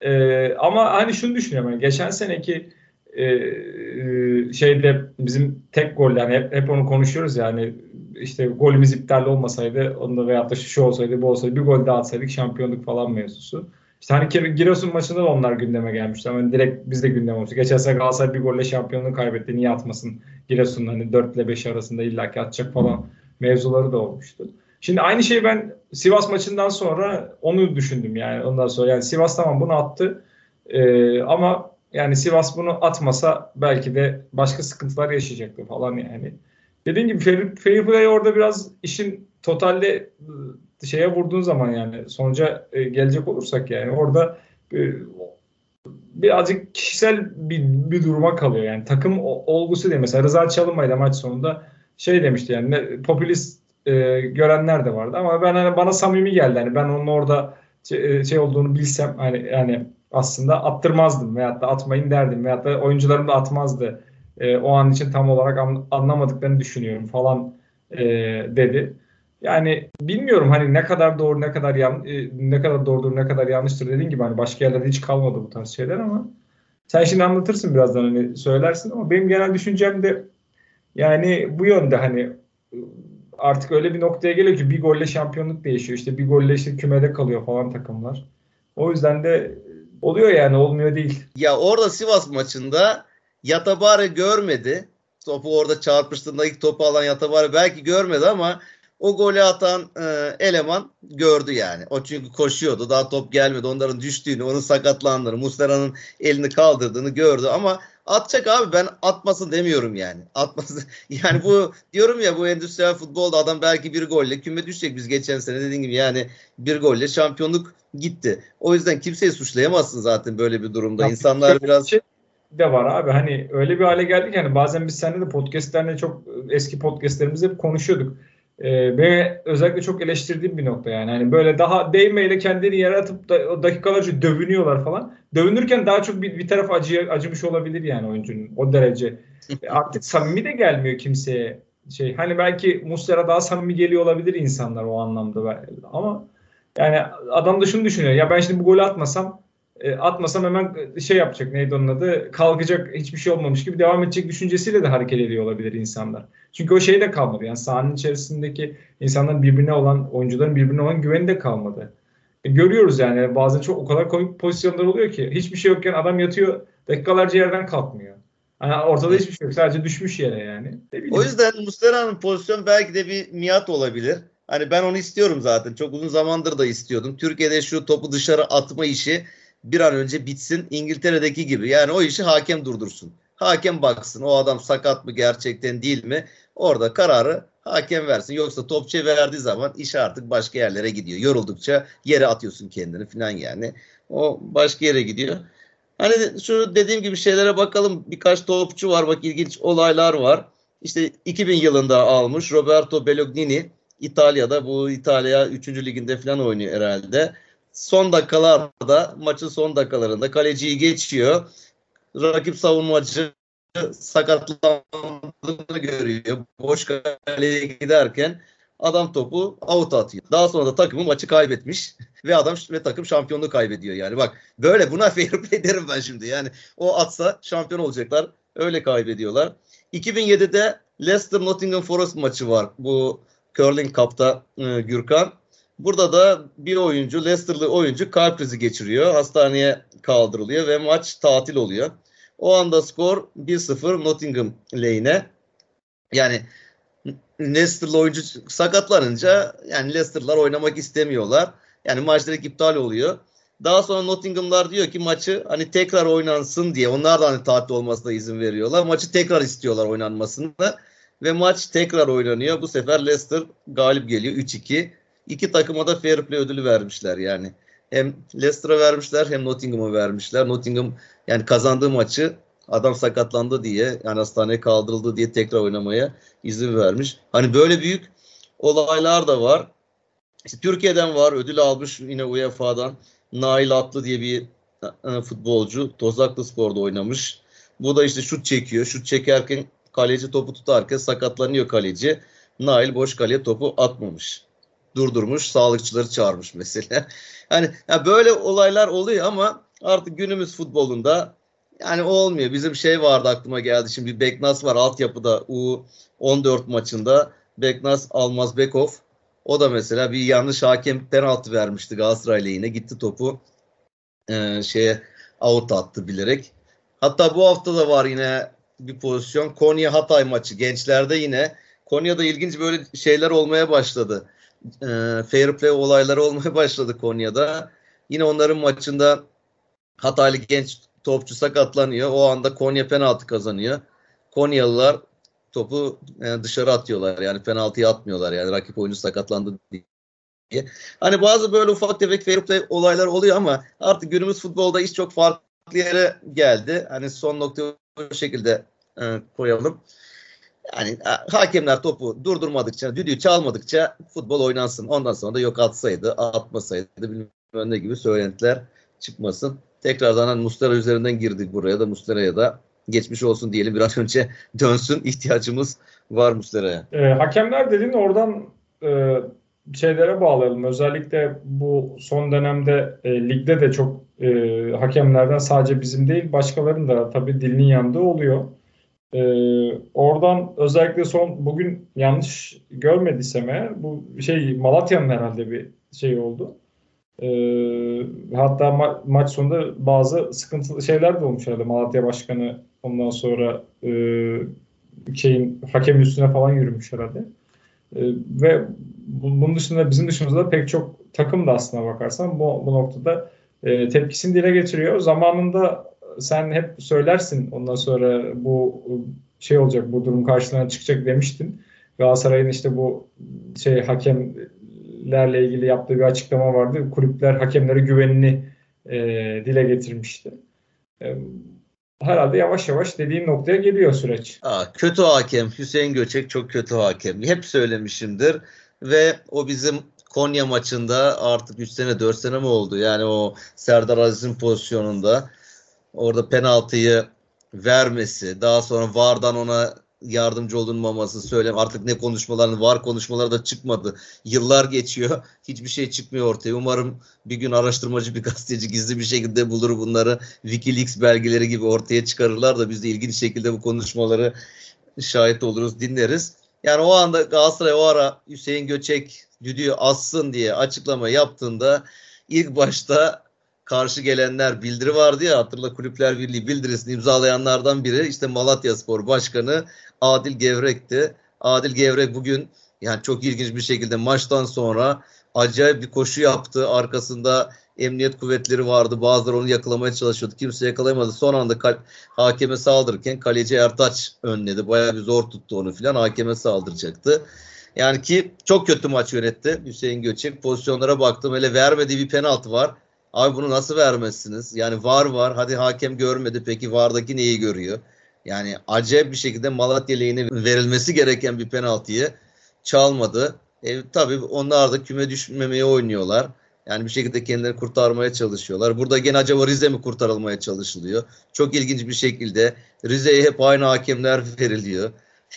E, ama hani şunu düşünüyorum yani geçen seneki e, şeyde bizim tek gol yani hep, hep onu konuşuyoruz yani işte golümüz iptal olmasaydı onda veyahut da şu olsaydı bu olsaydı bir gol daha atsaydık şampiyonluk falan mevzusu. İşte hani Giresun maçında da onlar gündeme gelmişti. Ama direkt biz de gündeme olmuştu. Geçen sene Galatasaray bir golle şampiyonluğu kaybetti. Niye atmasın? Giresun hani 4 ile 5 arasında illaki atacak falan mevzuları da olmuştu. Şimdi aynı şeyi ben Sivas maçından sonra onu düşündüm yani ondan sonra yani Sivas tamam bunu attı ee, ama yani Sivas bunu atmasa belki de başka sıkıntılar yaşayacaktı falan yani. Dediğim gibi fair, fair play orada biraz işin totalde şeye vurduğun zaman yani sonuca e, gelecek olursak yani orada e, birazcık kişisel bir, bir duruma kalıyor yani. Takım olgusu değil. Mesela Rıza Çalınbay da maç sonunda şey demişti yani popülist e, görenler de vardı ama ben hani bana samimi geldi. Hani ben onun orada şey, şey olduğunu bilsem hani yani aslında attırmazdım veyahut da atmayın derdim veyahut da oyuncularım da atmazdı e, o an için tam olarak anlamadıklarını düşünüyorum falan e, dedi. Yani bilmiyorum hani ne kadar doğru ne kadar yan, e, ne kadar doğrudur ne kadar yanlıştır dediğin gibi hani başka yerlerde hiç kalmadı bu tarz şeyler ama sen şimdi anlatırsın birazdan hani söylersin ama benim genel düşüncem de yani bu yönde hani artık öyle bir noktaya geliyor ki bir golle şampiyonluk değişiyor. İşte bir golle işte kümede kalıyor falan takımlar. O yüzden de oluyor yani olmuyor değil. Ya orada Sivas maçında Yatabare görmedi. Topu orada çarpıştığında ilk topu alan Yatabare belki görmedi ama o golü atan e, eleman gördü yani. O çünkü koşuyordu. Daha top gelmedi. Onların düştüğünü, onun sakatlandığını, Muslera'nın elini kaldırdığını gördü ama atacak abi ben atmasın demiyorum yani. Atmasın. <laughs> Yani bu diyorum ya bu endüstriyel futbolda adam belki bir golle küme düşecek biz geçen sene dediğim gibi yani bir golle şampiyonluk gitti. O yüzden kimseyi suçlayamazsın zaten böyle bir durumda. Ya, İnsanlar biraz şey de var abi. Hani öyle bir hale geldik yani bazen biz seninle de podcastlerinde çok eski podcastlerimizde hep konuşuyorduk e, ve özellikle çok eleştirdiğim bir nokta yani. Hani böyle daha değmeyle kendini yere atıp da, dakikalarca dövünüyorlar falan. Dövünürken daha çok bir, bir taraf acı, acımış olabilir yani oyuncunun o derece. E, artık samimi de gelmiyor kimseye. Şey hani belki Muslera daha samimi geliyor olabilir insanlar o anlamda ama yani adam da şunu düşünüyor. Ya ben şimdi bu golü atmasam e, atmasam hemen şey yapacak neydi onun adı kalkacak hiçbir şey olmamış gibi devam edecek düşüncesiyle de hareket ediyor olabilir insanlar. Çünkü o şey de kalmadı yani sahanın içerisindeki insanların birbirine olan oyuncuların birbirine olan güveni de kalmadı. E, görüyoruz yani bazen çok o kadar komik pozisyonlar oluyor ki hiçbir şey yokken adam yatıyor dakikalarca yerden kalkmıyor. Hani ortada hiçbir şey yok sadece düşmüş yere yani. O yüzden Muslera'nın pozisyon belki de bir miat olabilir. Hani ben onu istiyorum zaten. Çok uzun zamandır da istiyordum. Türkiye'de şu topu dışarı atma işi bir an önce bitsin İngiltere'deki gibi. Yani o işi hakem durdursun. Hakem baksın o adam sakat mı gerçekten değil mi? Orada kararı hakem versin. Yoksa topçu verdiği zaman iş artık başka yerlere gidiyor. Yoruldukça yere atıyorsun kendini falan yani. O başka yere gidiyor. Hani şu dediğim gibi şeylere bakalım. Birkaç topçu var bak ilginç olaylar var. İşte 2000 yılında almış Roberto Bellognini İtalya'da bu İtalya 3. liginde falan oynuyor herhalde son dakikalarda maçın son dakikalarında kaleciyi geçiyor. Rakip savunmacı sakatlandığını görüyor. Boş kaleye giderken adam topu out atıyor. Daha sonra da takımı maçı kaybetmiş ve adam ve takım şampiyonluğu kaybediyor yani. Bak böyle buna <laughs> fair play derim ben şimdi. Yani o atsa şampiyon olacaklar. Öyle kaybediyorlar. 2007'de Leicester Nottingham Forest maçı var. Bu Curling Cup'ta e, Gürkan. Burada da bir oyuncu, Leicester'lı oyuncu kalp krizi geçiriyor. Hastaneye kaldırılıyor ve maç tatil oluyor. O anda skor 1-0 Nottingham lehine. Yani Leicester'lı oyuncu sakatlanınca yani Leicester'lar oynamak istemiyorlar. Yani maç direkt iptal oluyor. Daha sonra Nottingham'lar diyor ki maçı hani tekrar oynansın diye onlar da hani tatil olmasına izin veriyorlar. Maçı tekrar istiyorlar oynanmasını ve maç tekrar oynanıyor. Bu sefer Leicester galip geliyor 3-2 iki takıma da fair play ödülü vermişler yani. Hem Leicester'a vermişler hem Nottingham'a vermişler. Nottingham yani kazandığı maçı adam sakatlandı diye yani hastaneye kaldırıldı diye tekrar oynamaya izin vermiş. Hani böyle büyük olaylar da var. İşte Türkiye'den var ödül almış yine UEFA'dan. Nail Atlı diye bir e, futbolcu Tozaklı Spor'da oynamış. Bu da işte şut çekiyor. Şut çekerken kaleci topu tutarken sakatlanıyor kaleci. Nail boş kaleye topu atmamış durdurmuş, sağlıkçıları çağırmış mesela. <laughs> Hani ya böyle olaylar oluyor ama artık günümüz futbolunda yani olmuyor. Bizim şey vardı aklıma geldi. Şimdi Beknas var altyapıda U14 maçında. Beknas Almaz Bekov. O da mesela bir yanlış hakem penaltı vermişti Galatasaray lehine. Gitti topu e, şeye out attı bilerek. Hatta bu hafta da var yine bir pozisyon. Konya Hatay maçı gençlerde yine. Konya'da ilginç böyle şeyler olmaya başladı. E, fair play olayları olmaya başladı Konya'da. Yine onların maçında Hataylı genç topçu sakatlanıyor. O anda Konya penaltı kazanıyor. Konyalılar topu e, dışarı atıyorlar. Yani penaltıyı atmıyorlar. Yani rakip oyuncu sakatlandı diye. Hani bazı böyle ufak tefek fair play olaylar oluyor ama artık günümüz futbolda iş çok farklı yere geldi. Hani son noktayı o şekilde e, koyalım. Yani hakemler topu durdurmadıkça, düdüğü çalmadıkça futbol oynansın. Ondan sonra da yok atsaydı, atmasaydı bilmem ne gibi söylentiler çıkmasın. Tekrardan hani Mustara üzerinden girdik buraya da Mustara'ya da geçmiş olsun diyelim bir an önce dönsün ihtiyacımız var Mustara'ya. E, hakemler dediğin oradan e, şeylere bağlayalım. Özellikle bu son dönemde e, ligde de çok e, hakemlerden sadece bizim değil başkalarının da tabii dilinin yandığı oluyor. E, oradan özellikle son bugün yanlış görmediysem eğer bu şey Malatya'nın herhalde bir şey oldu. E, hatta ma- maç sonunda bazı sıkıntılı şeyler de olmuş herhalde. Malatya Başkanı ondan sonra e, şeyin hakem üstüne falan yürümüş herhalde. E, ve bunun dışında bizim dışımızda pek çok takım da aslına bakarsan bu, bu noktada e, tepkisini dile getiriyor. Zamanında sen hep söylersin ondan sonra bu şey olacak bu durum karşılığına çıkacak demiştin. Galatasaray'ın işte bu şey hakemlerle ilgili yaptığı bir açıklama vardı. Kulüpler hakemlere güvenini e, dile getirmişti. E, herhalde yavaş yavaş dediğin noktaya geliyor süreç. Aa, kötü hakem Hüseyin Göçek çok kötü hakem. Hep söylemişimdir ve o bizim Konya maçında artık 3 sene 4 sene mi oldu? Yani o Serdar Aziz'in pozisyonunda orada penaltıyı vermesi, daha sonra VAR'dan ona yardımcı olunmaması söylem artık ne konuşmalarını var konuşmaları da çıkmadı. Yıllar geçiyor. <laughs> Hiçbir şey çıkmıyor ortaya. Umarım bir gün araştırmacı bir gazeteci gizli bir şekilde bulur bunları. Wikileaks belgeleri gibi ortaya çıkarırlar da biz de ilginç şekilde bu konuşmaları şahit oluruz, dinleriz. Yani o anda Galatasaray o ara Hüseyin Göçek düdüğü assın diye açıklama yaptığında ilk başta karşı gelenler bildiri vardı ya hatırla Kulüpler Birliği bildirisini imzalayanlardan biri işte Malatya Spor Başkanı Adil Gevrek'ti. Adil Gevrek bugün yani çok ilginç bir şekilde maçtan sonra acayip bir koşu yaptı. Arkasında emniyet kuvvetleri vardı. Bazıları onu yakalamaya çalışıyordu. Kimse yakalayamadı. Son anda kal- hakeme saldırırken kaleci Ertaç önledi. Bayağı bir zor tuttu onu filan. Hakeme saldıracaktı. Yani ki çok kötü maç yönetti Hüseyin Göçek. Pozisyonlara baktım. Hele vermediği bir penaltı var. Abi bunu nasıl vermezsiniz? Yani var var. Hadi hakem görmedi. Peki vardaki neyi görüyor? Yani acayip bir şekilde Malatya lehine verilmesi gereken bir penaltıyı çalmadı. E, tabii onlar da küme düşmemeye oynuyorlar. Yani bir şekilde kendilerini kurtarmaya çalışıyorlar. Burada gene acaba Rize mi kurtarılmaya çalışılıyor? Çok ilginç bir şekilde Rize'ye hep aynı hakemler <laughs> veriliyor.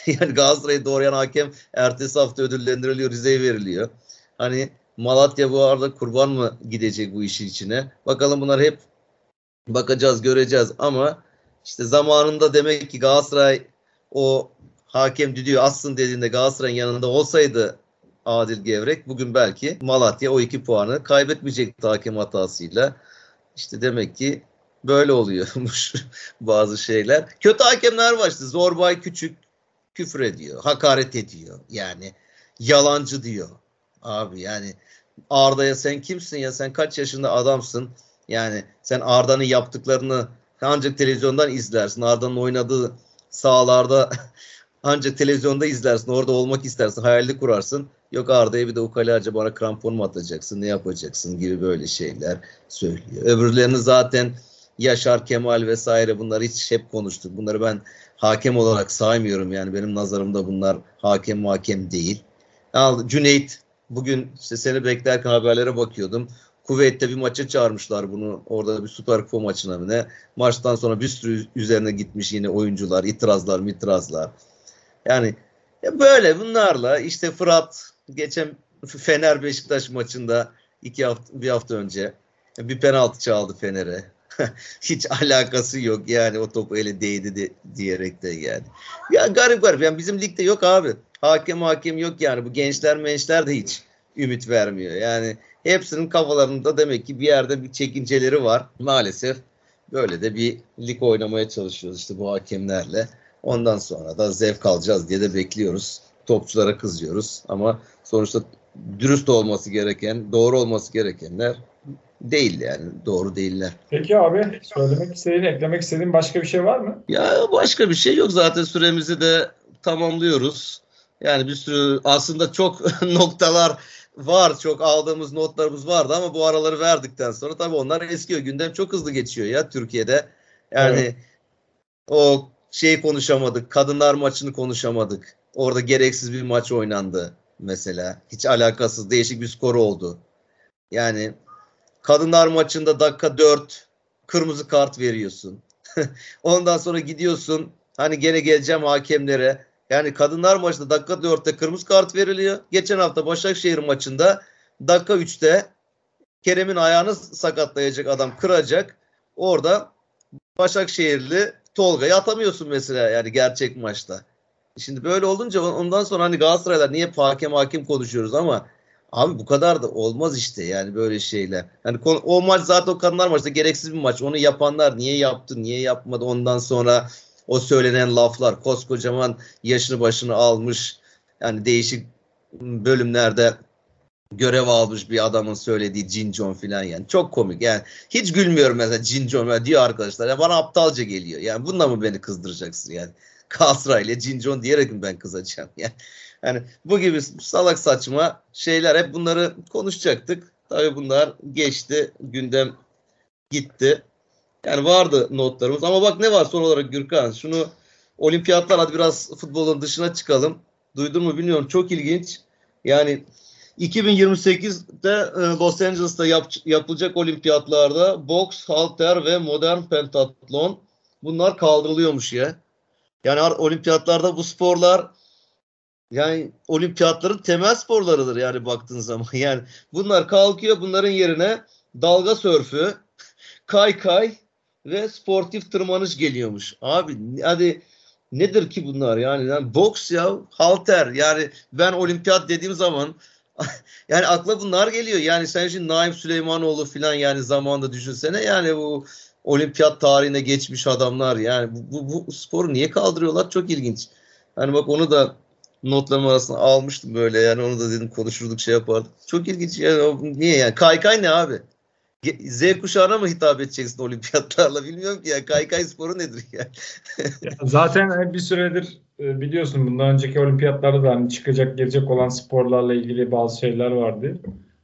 yani Galatasaray'ı doğrayan hakem ertesi hafta ödüllendiriliyor, Rize'ye veriliyor. Hani Malatya bu arada kurban mı gidecek bu işin içine? Bakalım bunlar hep bakacağız, göreceğiz ama işte zamanında demek ki Galatasaray o hakem düdüğü assın dediğinde Galatasaray'ın yanında olsaydı Adil Gevrek bugün belki Malatya o iki puanı kaybetmeyecekti hakem hatasıyla. İşte demek ki böyle oluyormuş <laughs> bazı şeyler. Kötü hakemler var işte Zorbay Küçük küfür ediyor, hakaret ediyor. Yani yalancı diyor. Abi yani Arda'ya sen kimsin ya sen kaç yaşında adamsın? Yani sen Arda'nın yaptıklarını ancak televizyondan izlersin. Arda'nın oynadığı sahalarda <laughs> ancak televizyonda izlersin. Orada olmak istersin. Hayalini kurarsın. Yok Arda'ya bir de ukalaca bana krampon mu atacaksın? Ne yapacaksın? Gibi böyle şeyler söylüyor. Öbürlerini zaten Yaşar Kemal vesaire bunları hiç hep konuştuk. Bunları ben hakem olarak saymıyorum. Yani benim nazarımda bunlar hakem hakem değil. Cüneyt bugün işte seni beklerken haberlere bakıyordum. Kuveyt'te bir maça çağırmışlar bunu. Orada bir Süper Kupa maçına mı ne? Maçtan sonra bir sürü üzerine gitmiş yine oyuncular, itirazlar, mitirazlar. Yani ya böyle bunlarla işte Fırat geçen Fener Beşiktaş maçında iki hafta bir hafta önce bir penaltı çaldı Fener'e. <laughs> Hiç alakası yok yani o top ele değdi de, diyerek de yani. Ya garip garip yani bizim ligde yok abi. Hakem hakem yok yani bu gençler mençler de hiç ümit vermiyor. Yani hepsinin kafalarında demek ki bir yerde bir çekinceleri var. Maalesef böyle de bir lig oynamaya çalışıyoruz işte bu hakemlerle. Ondan sonra da zevk alacağız diye de bekliyoruz. Topçulara kızıyoruz ama sonuçta dürüst olması gereken, doğru olması gerekenler değil yani. Doğru değiller. Peki abi söylemek istediğin, eklemek istediğin başka bir şey var mı? Ya başka bir şey yok. Zaten süremizi de tamamlıyoruz. Yani bir sürü aslında çok <laughs> noktalar var. Çok aldığımız notlarımız vardı ama bu araları verdikten sonra tabii onlar eskiyor. Gündem çok hızlı geçiyor ya Türkiye'de. Yani evet. o şey konuşamadık. Kadınlar maçını konuşamadık. Orada gereksiz bir maç oynandı mesela. Hiç alakasız değişik bir skor oldu. Yani kadınlar maçında dakika 4 kırmızı kart veriyorsun. <laughs> Ondan sonra gidiyorsun hani gene geleceğim hakemlere. Yani kadınlar maçında dakika 4'te kırmızı kart veriliyor. Geçen hafta Başakşehir maçında dakika 3'te Kerem'in ayağını sakatlayacak adam kıracak. Orada Başakşehirli Tolga'yı atamıyorsun mesela yani gerçek maçta. Şimdi böyle olunca ondan sonra hani Galatasaraylar niye hakem hakim konuşuyoruz ama abi bu kadar da olmaz işte yani böyle şeyler. Hani o maç zaten o kadınlar maçta gereksiz bir maç. Onu yapanlar niye yaptı, niye yapmadı ondan sonra o söylenen laflar koskocaman yaşını başını almış yani değişik bölümlerde görev almış bir adamın söylediği Jin John filan yani. Çok komik yani. Hiç gülmüyorum mesela Jin John diyor arkadaşlar. Ya bana aptalca geliyor. Yani bununla mı beni kızdıracaksın yani? <laughs> Galatasaray ile Jin John diyerek mi ben kızacağım yani. <laughs> Yani bu gibi salak saçma şeyler hep bunları konuşacaktık. Tabii bunlar geçti. Gündem gitti. Yani vardı notlarımız ama bak ne var son olarak Gürkan. Şunu olimpiyatlar hadi biraz futbolun dışına çıkalım. Duydun mu bilmiyorum. Çok ilginç. Yani 2028'de e, Los Angeles'ta yap, yapılacak olimpiyatlarda boks, halter ve modern pentatlon bunlar kaldırılıyormuş ya. Yani olimpiyatlarda bu sporlar yani olimpiyatların temel sporlarıdır yani baktığın zaman. <laughs> Yani bunlar kalkıyor bunların yerine dalga sörfü, <laughs> kay kay ve sportif tırmanış geliyormuş. Abi hadi nedir ki bunlar yani? yani boks ya halter yani ben olimpiyat dediğim zaman <laughs> yani akla bunlar geliyor. Yani sen şimdi Naim Süleymanoğlu falan yani zamanda düşünsene yani bu olimpiyat tarihine geçmiş adamlar yani bu, bu, bu sporu niye kaldırıyorlar çok ilginç. Hani bak onu da notlarım arasına almıştım böyle yani onu da dedim konuşurduk şey yapardık. Çok ilginç yani niye yani kaykay ne abi? Z kuşağına mı hitap edeceksin olimpiyatlarla bilmiyorum ki ya kaykay sporu nedir ya? ya zaten bir süredir e, biliyorsun bundan önceki olimpiyatlarda da hani çıkacak gelecek olan sporlarla ilgili bazı şeyler vardı.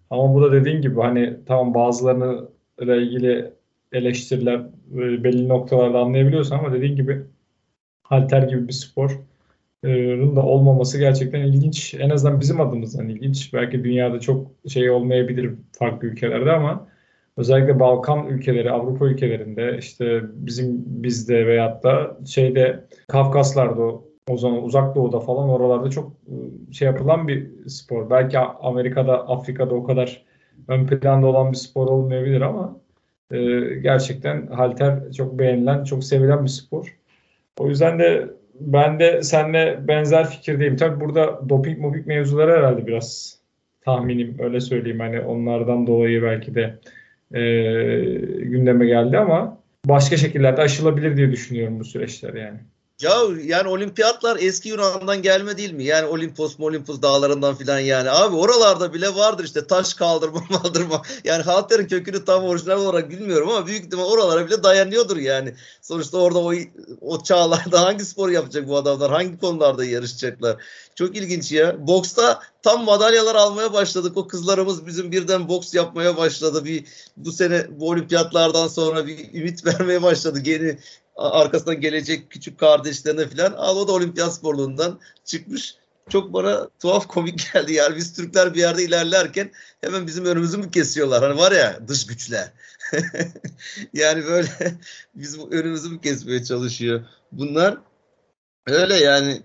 Ama bu da dediğin gibi hani tamam bazılarını ile ilgili eleştiriler e, belli noktalarda anlayabiliyorsun ama dediğin gibi halter gibi bir spor da olmaması gerçekten ilginç. En azından bizim adımızdan ilginç. Belki dünyada çok şey olmayabilir farklı ülkelerde ama özellikle Balkan ülkeleri, Avrupa ülkelerinde işte bizim bizde veyahut da şeyde Kafkaslar'da o zaman uzak doğuda falan oralarda çok şey yapılan bir spor. Belki Amerika'da, Afrika'da o kadar ön planda olan bir spor olmayabilir ama e, gerçekten halter çok beğenilen, çok sevilen bir spor. O yüzden de ben de seninle benzer fikirdeyim. Tabii burada doping moping mevzuları herhalde biraz tahminim öyle söyleyeyim. Hani onlardan dolayı belki de e, gündeme geldi ama başka şekillerde aşılabilir diye düşünüyorum bu süreçler yani. Ya yani olimpiyatlar eski Yunan'dan gelme değil mi? Yani Olimpos, Olimpos dağlarından filan yani. Abi oralarda bile vardır işte taş kaldırma <laughs> kaldırma. Yani halterin kökünü tam orijinal olarak bilmiyorum ama büyük ihtimal oralara bile dayanıyordur yani. Sonuçta orada o, o çağlarda hangi spor yapacak bu adamlar? Hangi konularda yarışacaklar? Çok ilginç ya. Boksta tam madalyalar almaya başladık. O kızlarımız bizim birden boks yapmaya başladı. Bir bu sene bu olimpiyatlardan sonra bir ümit <laughs> vermeye başladı. Yeni arkasından gelecek küçük kardeşlerine falan. Al o da olimpiyat sporluğundan çıkmış. Çok bana tuhaf komik geldi yani biz Türkler bir yerde ilerlerken hemen bizim önümüzü mü kesiyorlar? Hani var ya dış güçler. <laughs> yani böyle <laughs> bizim önümüzü mü kesmeye çalışıyor? Bunlar öyle yani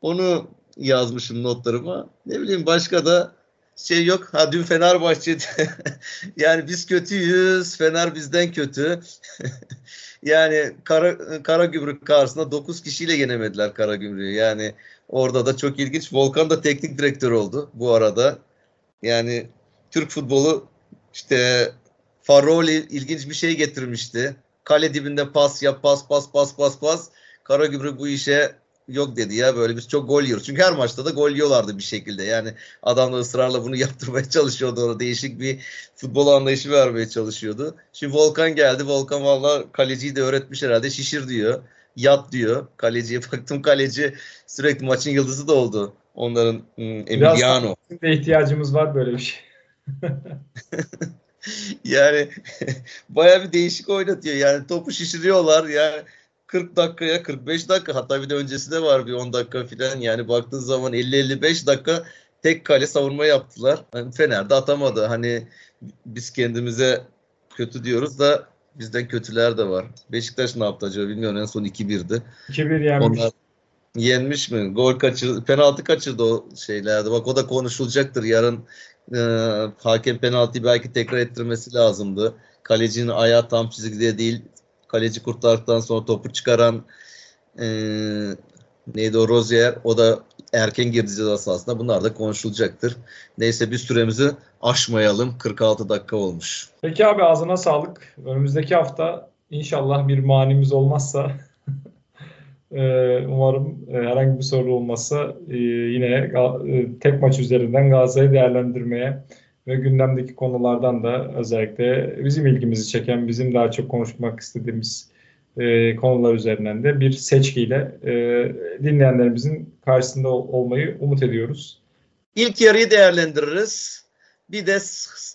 onu yazmışım notlarıma. Ne bileyim başka da şey yok. Ha dün Fenerbahçe <laughs> yani biz kötüyüz. Fener bizden kötü. <laughs> yani Kara, Kara Gümrük karşısında 9 kişiyle yenemediler Kara Gümrük'ü. Yani orada da çok ilginç. Volkan da teknik direktör oldu bu arada. Yani Türk futbolu işte Faroli ilginç bir şey getirmişti. Kale dibinde pas yap, pas, pas, pas, pas, pas. Karagümrük bu işe yok dedi ya böyle biz çok gol yiyoruz. Çünkü her maçta da gol yiyorlardı bir şekilde. Yani adam da ısrarla bunu <laughs> yaptırmaya çalışıyordu. Ona değişik bir futbol anlayışı vermeye çalışıyordu. Şimdi Volkan geldi. Volkan valla kaleciyi de öğretmiş herhalde. Şişir diyor. Yat diyor. Kaleciye baktım kaleci sürekli maçın yıldızı da oldu. Onların ım, Emiliano. Biraz de ihtiyacımız var böyle bir şey. <laughs> yani <laughs> baya bir değişik oynatıyor. Yani topu şişiriyorlar. Yani 40 dakikaya 45 dakika hatta bir de öncesi de var bir 10 dakika falan. Yani baktığın zaman 50-55 dakika tek kale savunma yaptılar. Yani Fener de atamadı. Hani biz kendimize kötü diyoruz da bizden kötüler de var. Beşiktaş ne yaptı acaba bilmiyorum en son 2-1'di. 2-1 yenmiş. Onlar yenmiş mi? Gol kaçırdı. Penaltı kaçırdı o şeylerde. Bak o da konuşulacaktır. Yarın e, hakem penaltıyı belki tekrar ettirmesi lazımdı. Kalecinin ayağı tam çizgide değil. Kaleci kurtardıktan sonra topu çıkaran e, neydi o Rozier o da erken girdi ceza. Bunlar da konuşulacaktır. Neyse bir süremizi aşmayalım. 46 dakika olmuş. Peki abi ağzına sağlık. Önümüzdeki hafta inşallah bir manimiz olmazsa Ee, <laughs> umarım e, herhangi bir soru olmazsa e, yine e, tek maç üzerinden Galatasaray'ı değerlendirmeye ve gündemdeki konulardan da özellikle bizim ilgimizi çeken, bizim daha çok konuşmak istediğimiz konular üzerinden de bir seçkiyle dinleyenlerimizin karşısında olmayı umut ediyoruz. İlk yarıyı değerlendiririz. Bir de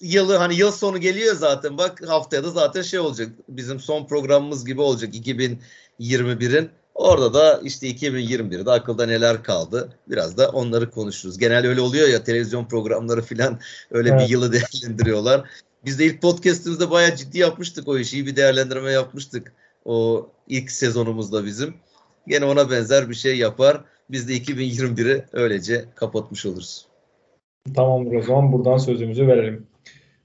yılı hani yıl sonu geliyor zaten. Bak haftaya da zaten şey olacak. Bizim son programımız gibi olacak 2021'in. Orada da işte 2021'de akılda neler kaldı biraz da onları konuşuruz. Genel öyle oluyor ya televizyon programları falan öyle evet. bir yılı <laughs> değerlendiriyorlar. Biz de ilk podcast'imizde bayağı ciddi yapmıştık o işi. İyi bir değerlendirme yapmıştık o ilk sezonumuzda bizim. Gene ona benzer bir şey yapar. Biz de 2021'i öylece kapatmış oluruz. Tamamdır o zaman buradan sözümüzü verelim.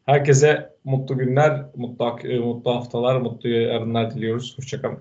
Herkese mutlu günler, mutlu, mutlu haftalar, mutlu yarınlar diliyoruz. Hoşçakalın.